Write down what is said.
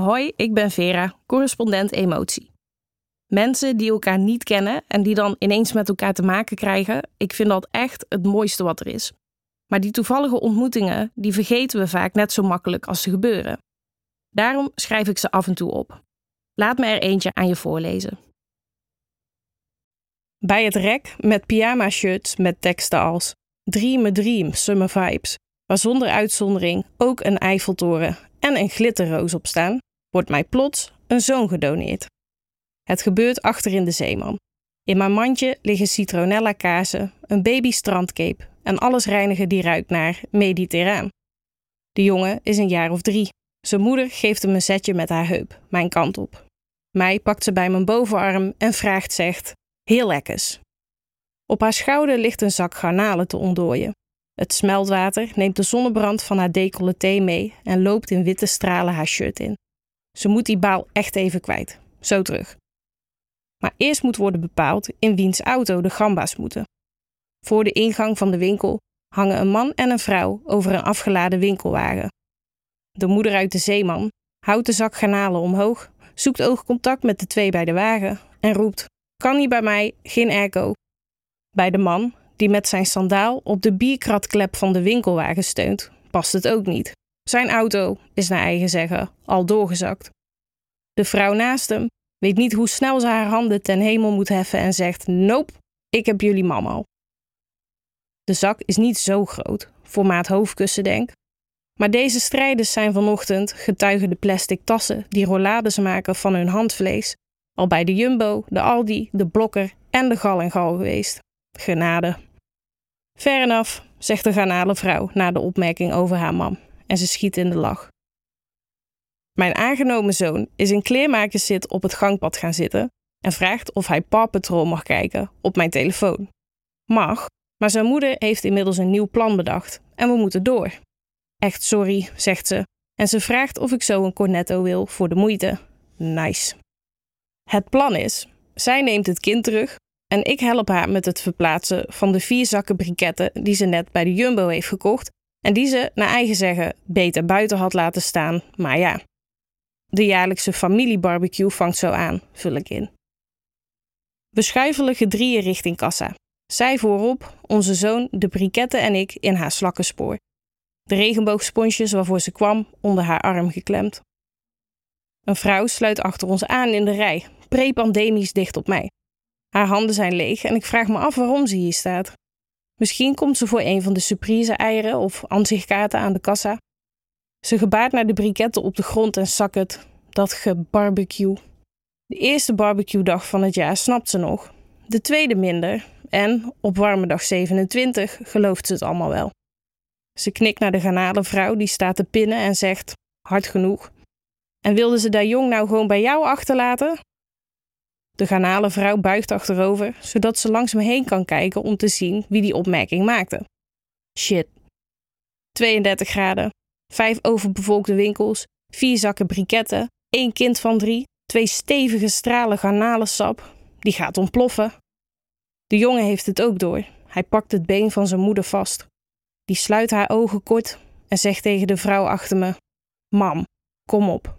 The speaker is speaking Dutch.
Hoi, ik ben Vera, correspondent emotie. Mensen die elkaar niet kennen en die dan ineens met elkaar te maken krijgen, ik vind dat echt het mooiste wat er is. Maar die toevallige ontmoetingen, die vergeten we vaak net zo makkelijk als ze gebeuren. Daarom schrijf ik ze af en toe op. Laat me er eentje aan je voorlezen. Bij het rek met pyjama shirts met teksten als Dream a Dream, Summer Vibes, waar zonder uitzondering ook een Eiffeltoren en een glitterroos op staan, wordt mij plots een zoon gedoneerd. Het gebeurt achter in de zeeman. In mijn mandje liggen citronella kazen, een baby strandcape en alles reinigen die ruikt naar mediterraan. De jongen is een jaar of drie. Zijn moeder geeft hem een zetje met haar heup, mijn kant op. Mij pakt ze bij mijn bovenarm en vraagt zegt, heel lekkers. Op haar schouder ligt een zak garnalen te ontdooien. Het smeltwater neemt de zonnebrand van haar decolleté mee en loopt in witte stralen haar shirt in. Ze moet die baal echt even kwijt. Zo terug. Maar eerst moet worden bepaald in wiens auto de gamba's moeten. Voor de ingang van de winkel hangen een man en een vrouw over een afgeladen winkelwagen. De moeder uit de zeeman houdt de zak garnalen omhoog, zoekt oogcontact met de twee bij de wagen en roept: Kan niet bij mij, geen airco. Bij de man, die met zijn sandaal op de bierkratklep van de winkelwagen steunt, past het ook niet. Zijn auto is naar eigen zeggen al doorgezakt. De vrouw naast hem weet niet hoe snel ze haar handen ten hemel moet heffen en zegt: Nope, ik heb jullie mam al. De zak is niet zo groot, formaat hoofdkussen denk. Maar deze strijders zijn vanochtend, getuigen de plastic tassen die rollades maken van hun handvlees, al bij de Jumbo, de Aldi, de Blokker en de Gal en Gal geweest. Genade. Ver enough, zegt de garnalenvrouw na de opmerking over haar mam en ze schiet in de lach. Mijn aangenomen zoon is in kleermakerszit op het gangpad gaan zitten en vraagt of hij Paw Patrol mag kijken op mijn telefoon. Mag, maar zijn moeder heeft inmiddels een nieuw plan bedacht en we moeten door. Echt sorry, zegt ze, en ze vraagt of ik zo een cornetto wil voor de moeite. Nice. Het plan is: zij neemt het kind terug en ik help haar met het verplaatsen van de vier zakken briketten die ze net bij de Jumbo heeft gekocht en die ze, naar eigen zeggen, beter buiten had laten staan, maar ja. De jaarlijkse familiebarbecue vangt zo aan, vul ik in. We schuifelen gedrieën richting kassa. Zij voorop, onze zoon, de briketten en ik in haar slakkenspoor. De regenboogsponsjes waarvoor ze kwam onder haar arm geklemd. Een vrouw sluit achter ons aan in de rij, prepandemisch dicht op mij. Haar handen zijn leeg en ik vraag me af waarom ze hier staat. Misschien komt ze voor een van de surprise-eieren of ansichtkaarten aan de kassa. Ze gebaart naar de briketten op de grond en het. Dat gebarbecue. De eerste barbecue-dag van het jaar snapt ze nog. De tweede minder. En op warme dag 27 gelooft ze het allemaal wel. Ze knikt naar de garnalenvrouw die staat te pinnen en zegt: Hard genoeg. En wilde ze daar jong nou gewoon bij jou achterlaten? De garnalenvrouw buigt achterover, zodat ze langs me heen kan kijken om te zien wie die opmerking maakte. Shit. 32 graden, vijf overbevolkte winkels, vier zakken briketten, één kind van drie, twee stevige stralen garnalensap. Die gaat ontploffen. De jongen heeft het ook door. Hij pakt het been van zijn moeder vast. Die sluit haar ogen kort en zegt tegen de vrouw achter me: Mam, kom op.